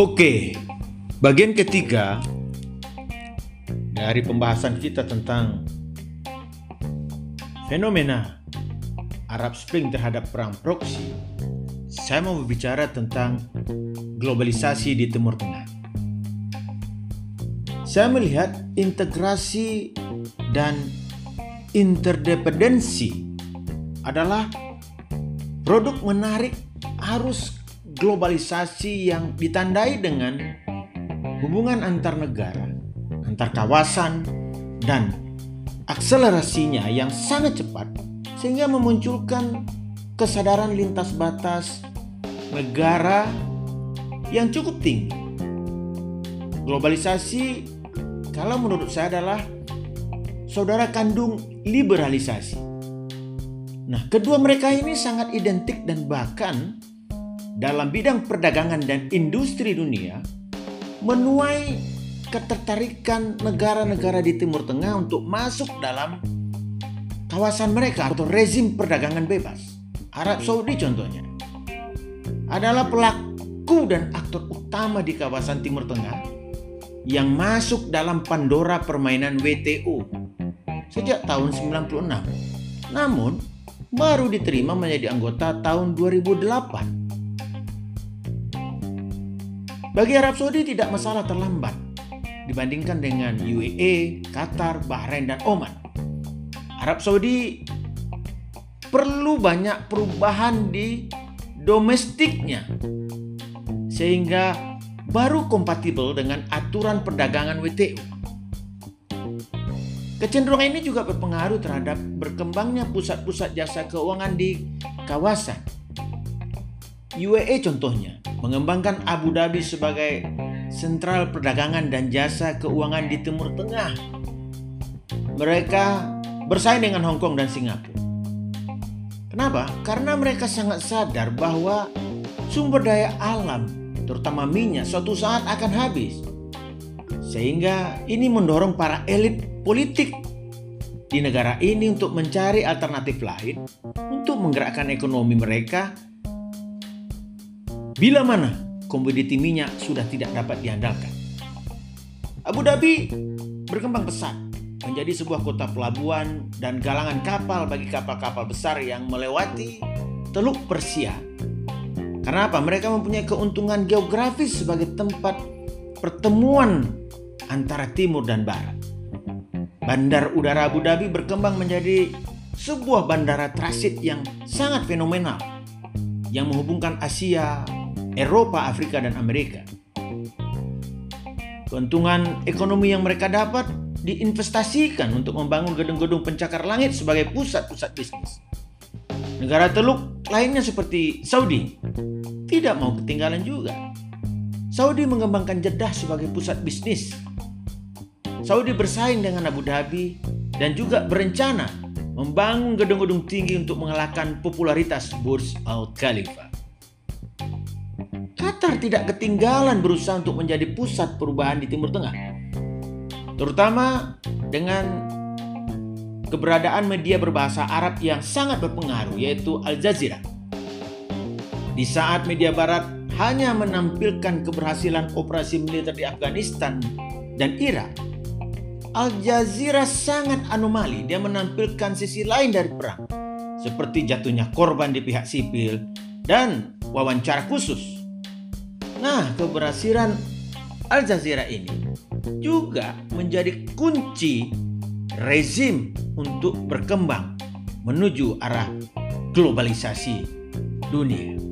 Oke, bagian ketiga dari pembahasan kita tentang fenomena Arab Spring terhadap perang proksi, saya mau berbicara tentang globalisasi di Timur Tengah. Saya melihat integrasi dan interdependensi adalah produk menarik arus globalisasi yang ditandai dengan hubungan antar negara, antar kawasan, dan akselerasinya yang sangat cepat sehingga memunculkan kesadaran lintas batas negara yang cukup tinggi. Globalisasi kalau menurut saya adalah saudara kandung liberalisasi. Nah, kedua mereka ini sangat identik dan bahkan dalam bidang perdagangan dan industri dunia menuai ketertarikan negara-negara di Timur Tengah untuk masuk dalam kawasan mereka atau rezim perdagangan bebas. Arab Saudi contohnya adalah pelaku dan aktor utama di kawasan Timur Tengah yang masuk dalam Pandora permainan WTO sejak tahun 96. Namun, baru diterima menjadi anggota tahun 2008 bagi Arab Saudi tidak masalah terlambat dibandingkan dengan UAE, Qatar, Bahrain, dan Oman. Arab Saudi perlu banyak perubahan di domestiknya sehingga baru kompatibel dengan aturan perdagangan WTO. Kecenderungan ini juga berpengaruh terhadap berkembangnya pusat-pusat jasa keuangan di kawasan. UAE contohnya mengembangkan Abu Dhabi sebagai sentral perdagangan dan jasa keuangan di Timur Tengah. Mereka bersaing dengan Hong Kong dan Singapura. Kenapa? Karena mereka sangat sadar bahwa sumber daya alam, terutama minyak, suatu saat akan habis. Sehingga ini mendorong para elit politik di negara ini untuk mencari alternatif lain untuk menggerakkan ekonomi mereka Bila mana komoditi minyak sudah tidak dapat diandalkan. Abu Dhabi berkembang pesat menjadi sebuah kota pelabuhan dan galangan kapal bagi kapal-kapal besar yang melewati Teluk Persia. Karena apa? Mereka mempunyai keuntungan geografis sebagai tempat pertemuan antara timur dan barat. Bandar udara Abu Dhabi berkembang menjadi sebuah bandara transit yang sangat fenomenal yang menghubungkan Asia, Eropa, Afrika, dan Amerika. Keuntungan ekonomi yang mereka dapat diinvestasikan untuk membangun gedung-gedung pencakar langit sebagai pusat-pusat bisnis. Negara teluk lainnya seperti Saudi tidak mau ketinggalan juga. Saudi mengembangkan Jeddah sebagai pusat bisnis. Saudi bersaing dengan Abu Dhabi dan juga berencana membangun gedung-gedung tinggi untuk mengalahkan popularitas Burj Al Khalifa. Qatar tidak ketinggalan berusaha untuk menjadi pusat perubahan di Timur Tengah. Terutama dengan keberadaan media berbahasa Arab yang sangat berpengaruh yaitu Al Jazeera. Di saat media barat hanya menampilkan keberhasilan operasi militer di Afghanistan dan Irak, Al Jazeera sangat anomali. Dia menampilkan sisi lain dari perang, seperti jatuhnya korban di pihak sipil dan wawancara khusus Nah, keberhasilan Al Jazeera ini juga menjadi kunci rezim untuk berkembang menuju arah globalisasi dunia.